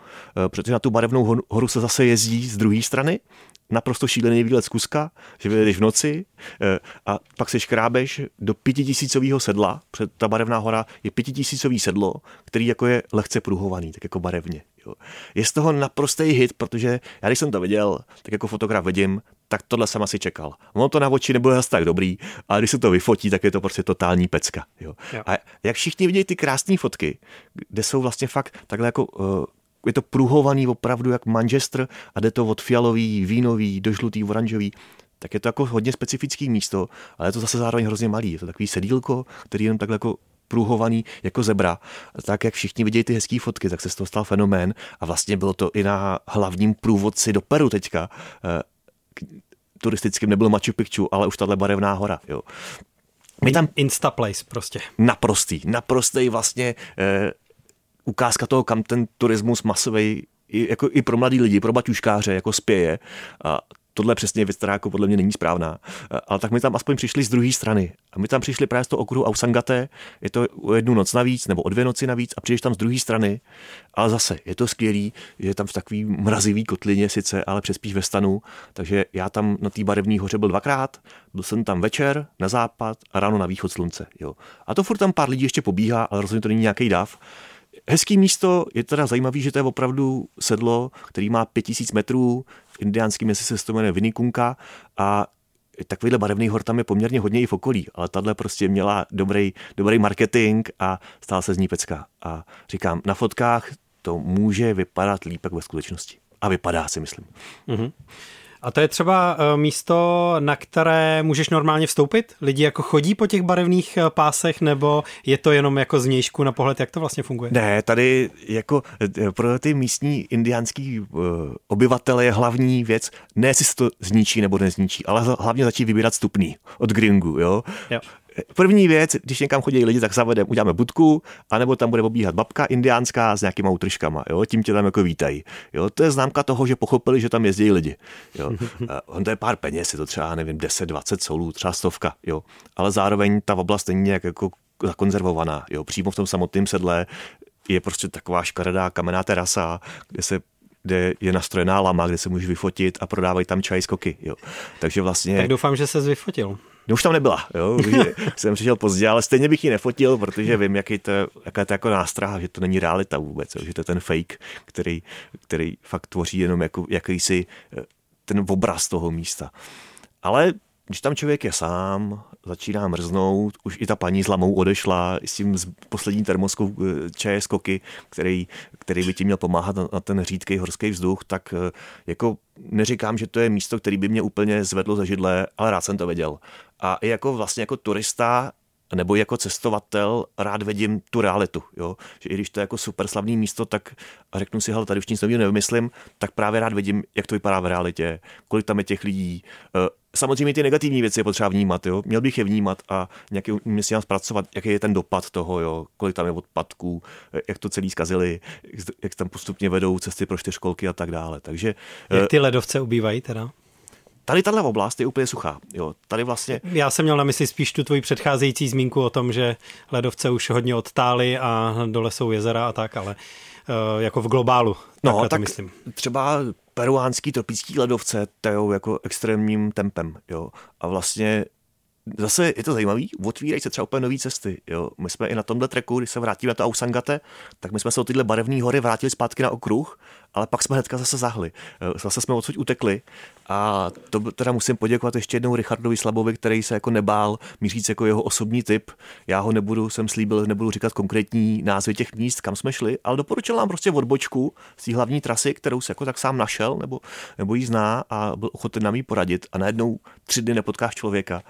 eh, protože na tu barevnou horu se zase jezdí z druhé strany naprosto šílený výlet z Kuska, že vyjedeš v noci eh, a pak se škrábeš do pětitisícového sedla, před ta barevná hora je pětitisícový sedlo, který jako je lehce pruhovaný, tak jako barevně. Jo. Je z toho naprostý hit, protože já když jsem to viděl, tak jako fotograf vidím, tak tohle jsem asi čekal. Ono to na oči nebude zase tak dobrý, ale když se to vyfotí, tak je to prostě totální pecka. Jo. Jo. A jak všichni vidějí ty krásné fotky, kde jsou vlastně fakt takhle jako uh, je to pruhovaný opravdu jak Manchester a jde to od fialový, vínový do žlutý, oranžový, tak je to jako hodně specifický místo, ale je to zase zároveň hrozně malý. Je to takový sedílko, který je jenom takhle jako průhovaný jako zebra. Tak jak všichni vidějí ty hezké fotky, tak se z toho stal fenomén a vlastně bylo to i na hlavním průvodci do Peru teďka. Eh, turistickým nebyl Machu Picchu, ale už tahle barevná hora. Jo. My tam Instaplace prostě. Naprostý, naprostý vlastně eh, ukázka toho, kam ten turismus masový i, jako i pro mladý lidi, pro baťuškáře jako spěje. A tohle přesně věc, která jako podle mě není správná. Ale tak my tam aspoň přišli z druhé strany. A my tam přišli právě z toho okruhu Ausangate, je to o jednu noc navíc, nebo o dvě noci navíc a přijdeš tam z druhé strany. Ale zase, je to skvělý, je tam v takový mrazivý kotlině sice, ale přespíš ve stanu. Takže já tam na té barevné hoře byl dvakrát, byl jsem tam večer na západ a ráno na východ slunce. Jo. A to furt tam pár lidí ještě pobíhá, ale rozhodně to není nějaký dav. Hezký místo, je teda zajímavý, že to je opravdu sedlo, který má 5000 metrů, v indiánském městě se to jmenuje Vinikunka a takovýhle barevný hor tam je poměrně hodně i v okolí, ale tahle prostě měla dobrý, dobrý marketing a stala se z ní pecka. A říkám, na fotkách to může vypadat líp jak ve skutečnosti. A vypadá si, myslím. Mm-hmm. A to je třeba eh, místo, na které můžeš normálně vstoupit? Lidi jako chodí po těch barevných eh, pásech, nebo je to jenom jako znějšku na pohled, jak to vlastně funguje? Ne, tady jako eh, pro ty místní indiánský obyvatele je hlavní věc, ne jestli se to zničí nebo nezničí, ale hlavně začít vybírat stupný od gringu, jo? jo. První věc, když někam chodí lidi, tak zavedeme, uděláme budku, anebo tam bude obíhat babka indiánská s nějakýma utržkama, jo, tím tě tam jako vítají. Jo, to je známka toho, že pochopili, že tam jezdí lidi. Jo. On to je pár peněz, je to třeba, nevím, 10, 20 solů, třeba stovka, jo. Ale zároveň ta oblast není nějak jako zakonzervovaná, jo. Přímo v tom samotném sedle je prostě taková škaredá kamenná terasa, kde se kde je nastrojená lama, kde se můžeš vyfotit a prodávají tam čaj z koky. Jo. Takže vlastně... Tak doufám, že se vyfotil. No už tam nebyla, jo, jsem přišel pozdě, ale stejně bych ji nefotil, protože vím, jaký to, jaká je to jako nástraha, že to není realita vůbec, jo, že to je ten fake, který, který fakt tvoří jenom jako, jakýsi eh, ten obraz toho místa. Ale když tam člověk je sám, začíná mrznout, už i ta paní s lamou odešla s tím poslední termoskou eh, čaje z koky, který, který by ti měl pomáhat na, na ten řídký horský vzduch, tak eh, jako neříkám, že to je místo, který by mě úplně zvedlo ze židle, ale rád jsem to věděl. A i jako vlastně jako turista nebo jako cestovatel rád vidím tu realitu, jo? že i když to je jako super slavný místo, tak a řeknu si, hele, tady už nic nového nevymyslím, tak právě rád vidím, jak to vypadá v realitě, kolik tam je těch lidí. Eh, samozřejmě ty negativní věci je potřeba vnímat, jo? měl bych je vnímat a nějaký si nám zpracovat, jaký je ten dopad toho, jo? kolik tam je odpadků, eh, jak to celý zkazili, jak tam postupně vedou cesty pro čtyřkolky a tak dále. Takže, jak eh, ty ledovce ubývají teda? Tady tahle oblast je úplně suchá. Jo, tady vlastně... Já jsem měl na mysli spíš tu tvoji předcházející zmínku o tom, že ledovce už hodně odtály a dole jsou jezera a tak, ale uh, jako v globálu. No, tak myslím. třeba peruánský tropický ledovce tajou jako extrémním tempem. Jo, a vlastně zase je to zajímavý, otvírají se třeba úplně nové cesty. Jo. My jsme i na tomhle treku, když se vrátíme na to Ausangate, tak my jsme se od tyhle barevné hory vrátili zpátky na okruh, ale pak jsme hnedka zase zahli. Zase jsme odsud utekli a to teda musím poděkovat ještě jednou Richardovi Slabovi, který se jako nebál mířit jako jeho osobní typ. Já ho nebudu, jsem slíbil, nebudu říkat konkrétní názvy těch míst, kam jsme šli, ale doporučil nám prostě odbočku z té hlavní trasy, kterou se jako tak sám našel nebo, nebo ji zná a byl ochoten nám ji poradit a najednou tři dny nepotkáš člověka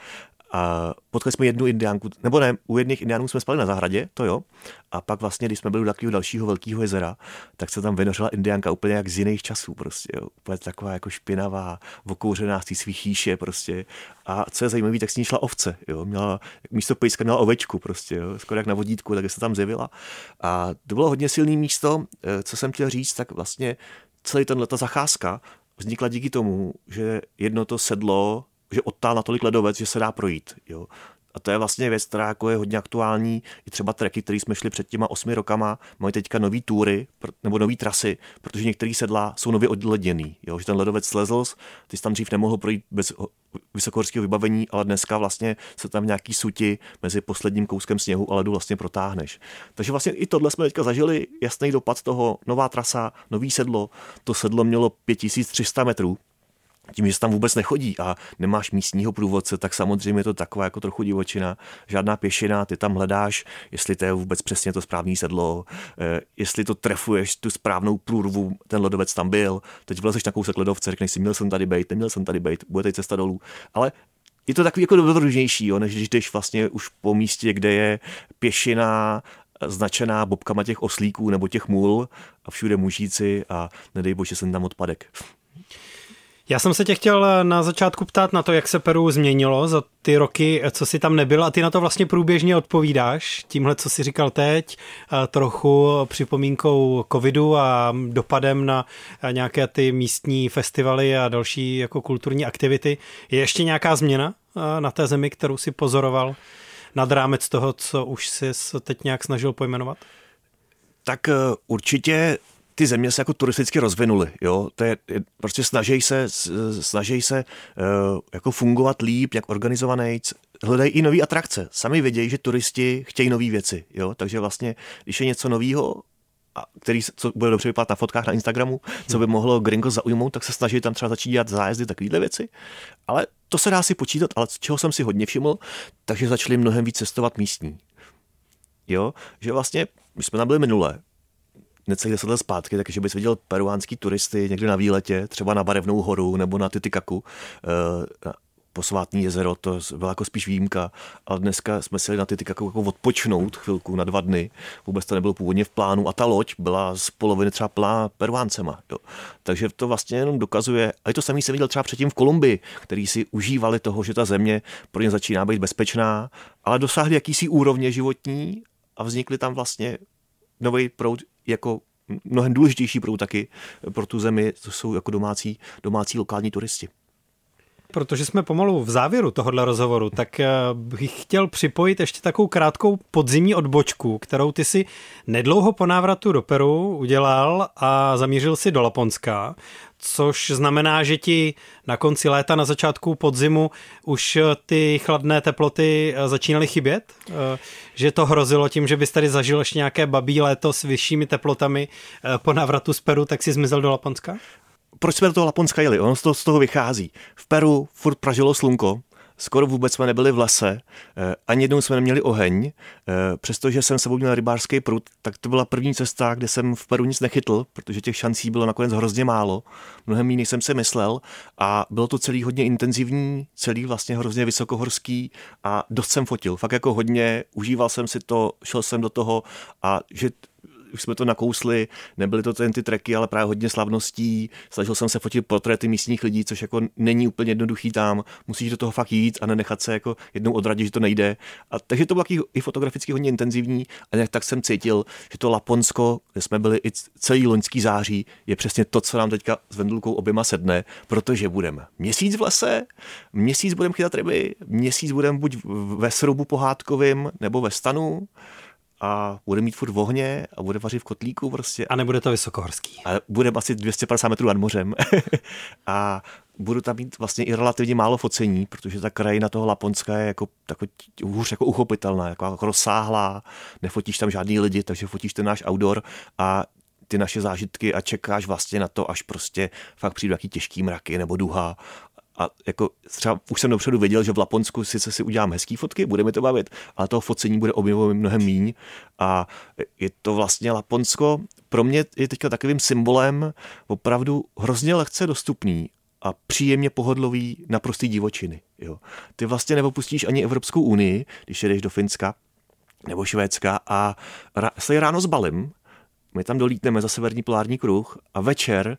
a potkali jsme jednu indiánku, nebo ne, u jedných indiánů jsme spali na zahradě, to jo. A pak vlastně, když jsme byli u takového dalšího velkého jezera, tak se tam vynořila indiánka úplně jak z jiných časů prostě, jo. Úplně taková jako špinavá, okouřená z té svých chýše prostě. A co je zajímavé, tak s ní šla ovce, jo. Měla, místo pejska měla ovečku prostě, jo. Skoro jak na vodítku, tak se tam zjevila. A to bylo hodně silné místo, eh, co jsem chtěl říct, tak vlastně celý tenhle ta zacházka vznikla díky tomu, že jedno to sedlo že odtál natolik ledovec, že se dá projít. Jo. A to je vlastně věc, která jako je hodně aktuální. I třeba treky, které jsme šli před těma osmi rokama, mají teďka nové tury nebo nové trasy, protože některé sedla jsou nově odleděný. Jo? Že ten ledovec slezl, ty jsi tam dřív nemohl projít bez vysokohorského vybavení, ale dneska vlastně se tam nějaký suti mezi posledním kouskem sněhu a ledu vlastně protáhneš. Takže vlastně i tohle jsme teďka zažili, jasný dopad toho, nová trasa, nový sedlo. To sedlo mělo 5300 metrů, tím, že se tam vůbec nechodí a nemáš místního průvodce, tak samozřejmě je to taková jako trochu divočina. Žádná pěšina, ty tam hledáš, jestli to je vůbec přesně to správné sedlo, eh, jestli to trefuješ tu správnou průrvu, ten ledovec tam byl, teď vlezeš na kousek ledovce, řekneš si, měl jsem tady být, neměl jsem tady být, bude teď cesta dolů. Ale je to takový jako dobrodružnější, jo, než když jdeš vlastně už po místě, kde je pěšina, značená bobkama těch oslíků nebo těch mul a všude mužíci a nedej bože, jsem tam odpadek. Já jsem se tě chtěl eh, na začátku ptát na to, jak se Peru změnilo za ty roky, eh, co si tam nebyl a ty na to vlastně průběžně odpovídáš. Tímhle, co si říkal teď, eh, trochu připomínkou covidu a dopadem na nějaké ty místní festivaly a další jako kulturní aktivity. Je ještě nějaká změna na té zemi, kterou si pozoroval nad rámec toho, co už si teď nějak snažil pojmenovat? Tak určitě ty země se jako turisticky rozvinuly, jo, to je, prostě snaží se, snaží se uh, jako fungovat líp, jak organizovaný, hledají i nové atrakce. Sami vědějí, že turisti chtějí nové věci, jo, takže vlastně, když je něco nového, a který co bude dobře vypadat na fotkách na Instagramu, co by mohlo gringo zaujmout, tak se snaží tam třeba začít dělat zájezdy, takovéhle věci. Ale to se dá si počítat, ale čeho jsem si hodně všiml, takže začali mnohem víc cestovat místní. Jo, že vlastně, my jsme tam byli minule, necelý deset let zpátky, takže bys viděl peruánský turisty někde na výletě, třeba na Barevnou horu nebo na Titicaku, eh, posvátný jezero, to byla jako spíš výjimka, ale dneska jsme si na ty jako, odpočnout chvilku na dva dny, vůbec to nebylo původně v plánu a ta loď byla z poloviny třeba plná peruáncema. Jo. Takže to vlastně jenom dokazuje, a to samý jsem viděl třeba předtím v Kolumbii, který si užívali toho, že ta země pro ně začíná být bezpečná, ale dosáhli jakýsi úrovně životní a vznikly tam vlastně nový proud jako mnohem důležitější proud taky pro tu zemi, to jsou jako domácí, domácí lokální turisti. Protože jsme pomalu v závěru tohohle rozhovoru, tak eh, bych chtěl připojit ještě takovou krátkou podzimní odbočku, kterou ty si nedlouho po návratu do Peru udělal a zamířil si do Laponska, což znamená, že ti na konci léta, na začátku podzimu už ty chladné teploty eh, začínaly chybět? Eh, že to hrozilo tím, že bys tady zažil ještě nějaké babí léto s vyššími teplotami po návratu z Peru, tak si zmizel do Laponska? Proč jsme do toho Laponska jeli? Ono z toho, z toho vychází. V Peru furt pražilo slunko, skoro vůbec jsme nebyli v lese, eh, ani jednou jsme neměli oheň, eh, přestože jsem sebou měl rybářský prut, tak to byla první cesta, kde jsem v Peru nic nechytl, protože těch šancí bylo nakonec hrozně málo, mnohem méně, jsem si myslel a bylo to celý hodně intenzivní, celý vlastně hrozně vysokohorský a dost jsem fotil, fakt jako hodně, užíval jsem si to, šel jsem do toho a že už jsme to nakousli, nebyly to ten ty treky, ale právě hodně slavností. Snažil jsem se fotit portréty místních lidí, což jako není úplně jednoduchý tam. Musíš do toho fakt jít a nenechat se jako jednou odradit, že to nejde. A takže to bylo i fotograficky hodně intenzivní a nějak tak jsem cítil, že to Laponsko, kde jsme byli i celý loňský září, je přesně to, co nám teďka s Vendulkou oběma sedne, protože budeme měsíc v lese, měsíc budeme chytat ryby, měsíc budeme buď ve srubu pohádkovým nebo ve stanu a bude mít furt v ohně a bude vařit v kotlíku prostě. A nebude to vysokohorský. A bude asi 250 metrů nad mořem. a budu tam mít vlastně i relativně málo focení, protože ta krajina toho Laponska je jako, jako hůř jako uchopitelná, jako, jako rozsáhlá, nefotíš tam žádný lidi, takže fotíš ten náš outdoor a ty naše zážitky a čekáš vlastně na to, až prostě fakt přijdu nějaký těžký mraky nebo duha a jako třeba už jsem dopředu věděl, že v Laponsku sice si udělám hezký fotky, budeme to bavit, ale toho focení bude objevovat mnohem míň a je to vlastně Laponsko pro mě je teďka takovým symbolem opravdu hrozně lehce dostupný a příjemně pohodlový na prostý divočiny. Jo. Ty vlastně nepopustíš ani Evropskou unii, když jedeš do Finska nebo Švédska a se ráno zbalím, my tam dolítneme za severní polární kruh a večer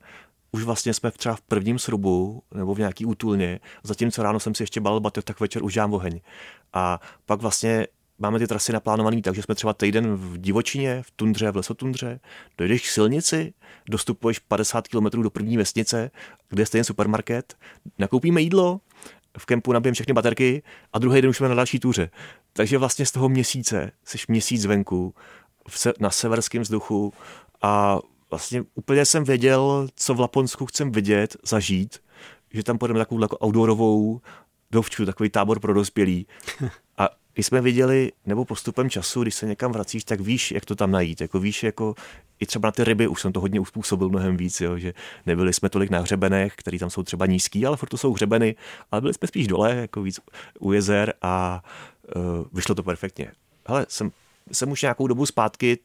už vlastně jsme třeba v prvním srubu nebo v nějaký útulně, zatímco ráno jsem si ještě balil batev, tak večer už žám oheň. A pak vlastně máme ty trasy naplánované tak, že jsme třeba týden v divočině, v tundře, v lesotundře, dojdeš k silnici, dostupuješ 50 km do první vesnice, kde je stejný supermarket, nakoupíme jídlo, v kempu nabijeme všechny baterky a druhý den už jsme na další túře. Takže vlastně z toho měsíce jsi měsíc venku, na severském vzduchu a vlastně úplně jsem věděl, co v Laponsku chcem vidět, zažít, že tam půjdeme takovou jako outdoorovou dovču, takový tábor pro dospělí. A když jsme viděli, nebo postupem času, když se někam vracíš, tak víš, jak to tam najít. Jako víš, jako i třeba na ty ryby už jsem to hodně uspůsobil mnohem víc, jo, že nebyli jsme tolik na hřebenech, které tam jsou třeba nízký, ale furt to jsou hřebeny, ale byli jsme spíš dole, jako víc u jezer a uh, vyšlo to perfektně. Ale jsem jsem už nějakou dobu zpátky,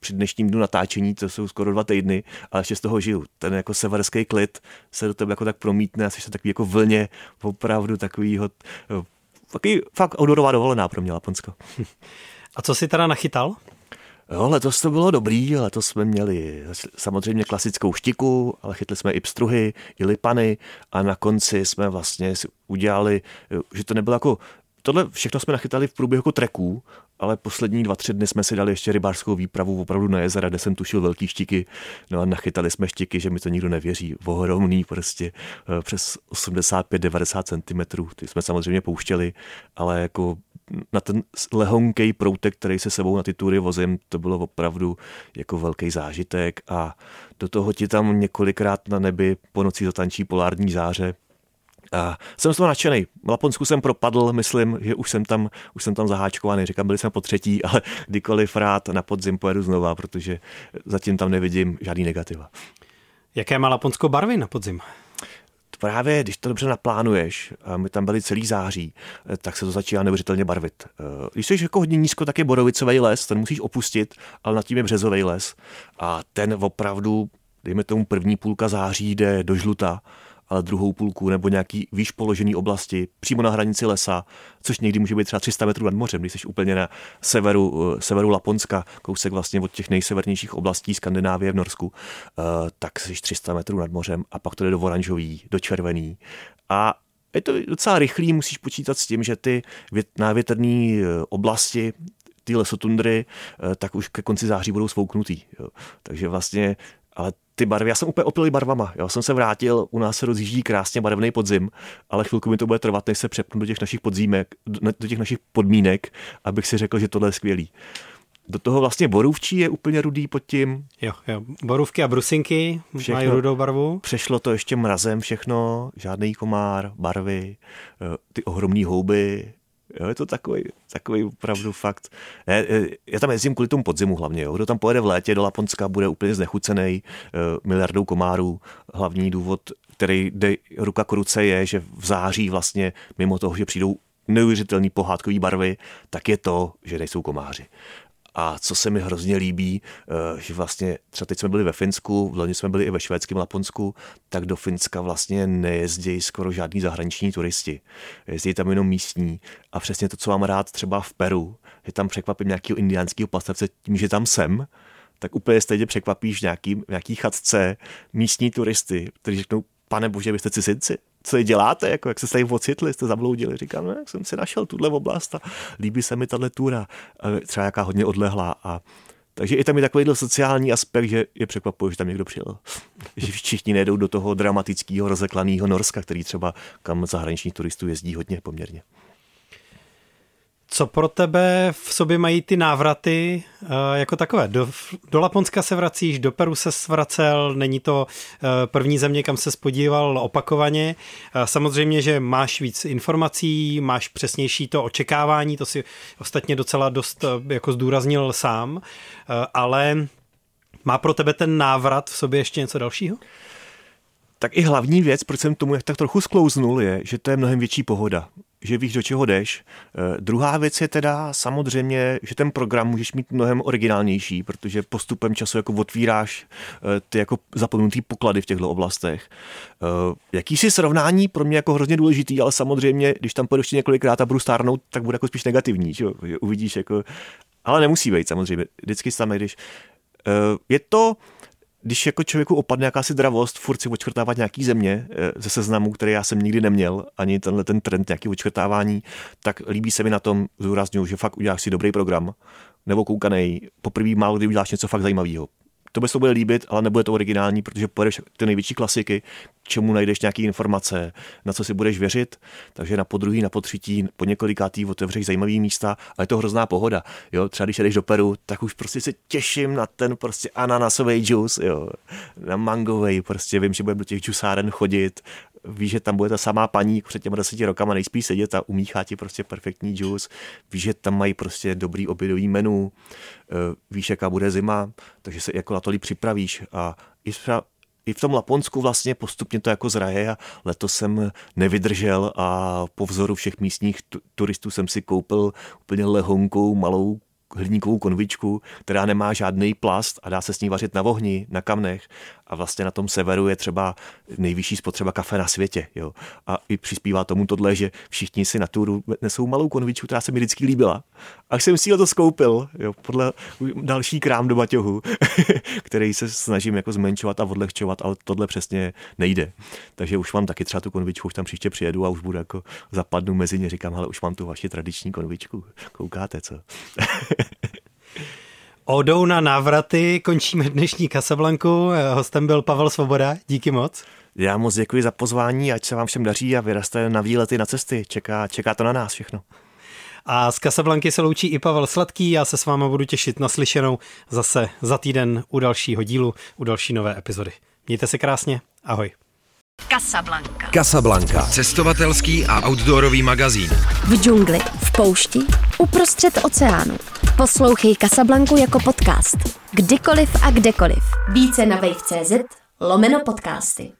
při dnešním dnu natáčení, to jsou skoro dva týdny, ale ještě z toho žiju. Ten jako severský klid se do tebe jako tak promítne a jsi takový jako vlně, opravdu takovýho, takový fakt odorová dovolená pro mě Laponsko. A co jsi teda nachytal? Jo, letos to bylo dobrý, letos jsme měli samozřejmě klasickou štiku, ale chytli jsme i pstruhy, i lipany a na konci jsme vlastně udělali, že to nebylo jako tohle všechno jsme nachytali v průběhu jako treků, ale poslední dva, tři dny jsme si dali ještě rybářskou výpravu opravdu na jezera, kde jsem tušil velký štiky, no a nachytali jsme štiky, že mi to nikdo nevěří, ohromný prostě, eh, přes 85-90 cm, ty jsme samozřejmě pouštěli, ale jako na ten lehonkej proutek, který se sebou na ty tury vozím, to bylo opravdu jako velký zážitek a do toho ti tam několikrát na nebi po noci zatančí polární záře, a jsem z toho nadšený. V Laponsku jsem propadl, myslím, že už jsem tam, už jsem tam zaháčkovaný. Říkám, byli jsme po třetí, ale kdykoliv rád na podzim pojedu znova, protože zatím tam nevidím žádný negativa. Jaké má Laponsko barvy na podzim? právě když to dobře naplánuješ, a my tam byli celý září, eh, tak se to začíná neuvěřitelně barvit. Eh, když jsi jako hodně nízko, tak je borovicový les, ten musíš opustit, ale nad tím je březový les. A ten opravdu, dejme tomu první půlka září, jde do žluta ale druhou půlku nebo nějaký výš položený oblasti přímo na hranici lesa, což někdy může být třeba 300 metrů nad mořem, když jsi úplně na severu, eh, severu Laponska, kousek vlastně od těch nejsevernějších oblastí Skandinávie v Norsku, eh, tak jsi 300 metrů nad mořem a pak to jde do oranžový, do červený. A je to docela rychlý, musíš počítat s tím, že ty návětrné eh, oblasti, ty lesotundry, tak už ke konci září budou svouknutý. Jo. Takže vlastně, ale ty barvy, já jsem úplně opilý barvama. Já jsem se vrátil, u nás se rozjíždí krásně barevný podzim, ale chvilku mi to bude trvat, než se přepnu do těch našich podzímek, do těch našich podmínek, abych si řekl, že tohle je skvělý. Do toho vlastně borůvčí je úplně rudý pod tím. Jo, jo. Borůvky a brusinky všechno, mají rudou barvu. Přešlo to ještě mrazem všechno, žádný komár, barvy, eh, ty ohromné houby, Jo, je to takový, takový opravdu fakt. Ne, já tam jezdím kvůli tomu podzimu hlavně. Jo. Kdo tam pojede v létě do Laponska, bude úplně znechucený uh, miliardou komárů. Hlavní důvod, který jde ruka k ruce, je, že v září vlastně, mimo toho, že přijdou neuvěřitelné pohádkové barvy, tak je to, že nejsou komáři. A co se mi hrozně líbí, eh, že vlastně třeba teď jsme byli ve Finsku, v loni jsme byli i ve švédském Laponsku, tak do Finska vlastně nejezdí skoro žádní zahraniční turisti. Jezdí tam jenom místní. A přesně to, co mám rád třeba v Peru, že tam překvapím nějakého indiánského pastevce tím, že tam jsem, tak úplně stejně překvapíš nějaký, nějaký chatce místní turisty, kteří řeknou, pane bože, vy jste cizinci, co je děláte, jako jak se tady ocitli, jste zabloudili. Říkám, no, jak jsem si našel tuhle oblast a líbí se mi tahle tura, třeba jaká hodně odlehlá a takže i tam je takovýhle sociální aspekt, že je překvapuje, že tam někdo přijel. Že všichni nejdou do toho dramatického, rozeklaného Norska, který třeba kam zahraničních turistů jezdí hodně poměrně. Co pro tebe v sobě mají ty návraty uh, jako takové? Do, do Laponska se vracíš, do Peru se vracel, není to uh, první země, kam se spodíval opakovaně. Uh, samozřejmě, že máš víc informací, máš přesnější to očekávání, to si ostatně docela dost jako zdůraznil sám, ale má pro tebe ten návrat v sobě ještě něco dalšího? Tak i hlavní věc, proč jsem tomu tak trochu sklouznul, je, že to je mnohem větší pohoda že víš, do čeho jdeš. Eh, druhá věc je teda samozřejmě, že ten program můžeš mít mnohem originálnější, protože postupem času jako otvíráš eh, ty jako zapomenutý poklady v těchto oblastech. Eh, jakýsi srovnání pro mě jako hrozně důležitý, ale samozřejmě, když tam půjdu ještě několikrát a budu stárnout, tak bude jako spíš negativní, že uvidíš jako, ale nemusí být samozřejmě, vždycky samé, když je to když jako člověku opadne jakási dravost, furt si odškrtávat nějaký země eh, ze seznamu, který já jsem nikdy neměl, ani tenhle ten trend nějaký odškrtávání, tak líbí se mi na tom, zúraznuju, že fakt uděláš si dobrý program, nebo koukanej, poprvé málo kdy uděláš něco fakt zajímavého to by se bude líbit, ale nebude to originální, protože pojedeš ty největší klasiky, čemu najdeš nějaké informace, na co si budeš věřit, takže na podruhý, na potřetí, po několikátý otevřeš zajímavý místa a je to hrozná pohoda. Jo, třeba když jdeš do Peru, tak už prostě se těším na ten prostě ananasový džus, jo, na mangový, prostě vím, že budeme do těch džusáren chodit, víš, že tam bude ta samá paní před těmi deseti rokama nejspíš sedět a umíchá ti prostě perfektní džus, víš, že tam mají prostě dobrý obědový menu, eh, víš, jaká bude zima, takže se jako na to připravíš. A i i v tom Laponsku vlastně postupně to jako zraje a letos jsem nevydržel a po vzoru všech místních turistů jsem si koupil úplně lehonkou malou hliníkovou konvičku, která nemá žádný plast a dá se s ní vařit na ohni, na kamnech a vlastně na tom severu je třeba nejvyšší spotřeba kafe na světě. Jo. A i přispívá tomu tohle, že všichni si na turu nesou malou konvičku, která se mi vždycky líbila. A jsem si to skoupil, jo, podle další krám do baťohu, který se snažím jako zmenšovat a odlehčovat, ale tohle přesně nejde. Takže už mám taky třeba tu konvičku, už tam příště přijedu a už budu jako zapadnu mezi ně, říkám, ale už mám tu vaši tradiční konvičku. Koukáte, co? Odou na návraty končíme dnešní Kasablanku. Hostem byl Pavel Svoboda. Díky moc. Já moc děkuji za pozvání, ať se vám všem daří a vyraste na výlety, na cesty. Čeká, čeká to na nás všechno. A z Kasablanky se loučí i Pavel Sladký. Já se s váma budu těšit na slyšenou zase za týden u dalšího dílu, u další nové epizody. Mějte se krásně. Ahoj. Casablanca. Casablanca. Cestovatelský a outdoorový magazín. V džungli, v poušti, uprostřed oceánu. Poslouchej Casablanku jako podcast. Kdykoliv a kdekoliv. Více na wave.cz lomeno podcasty.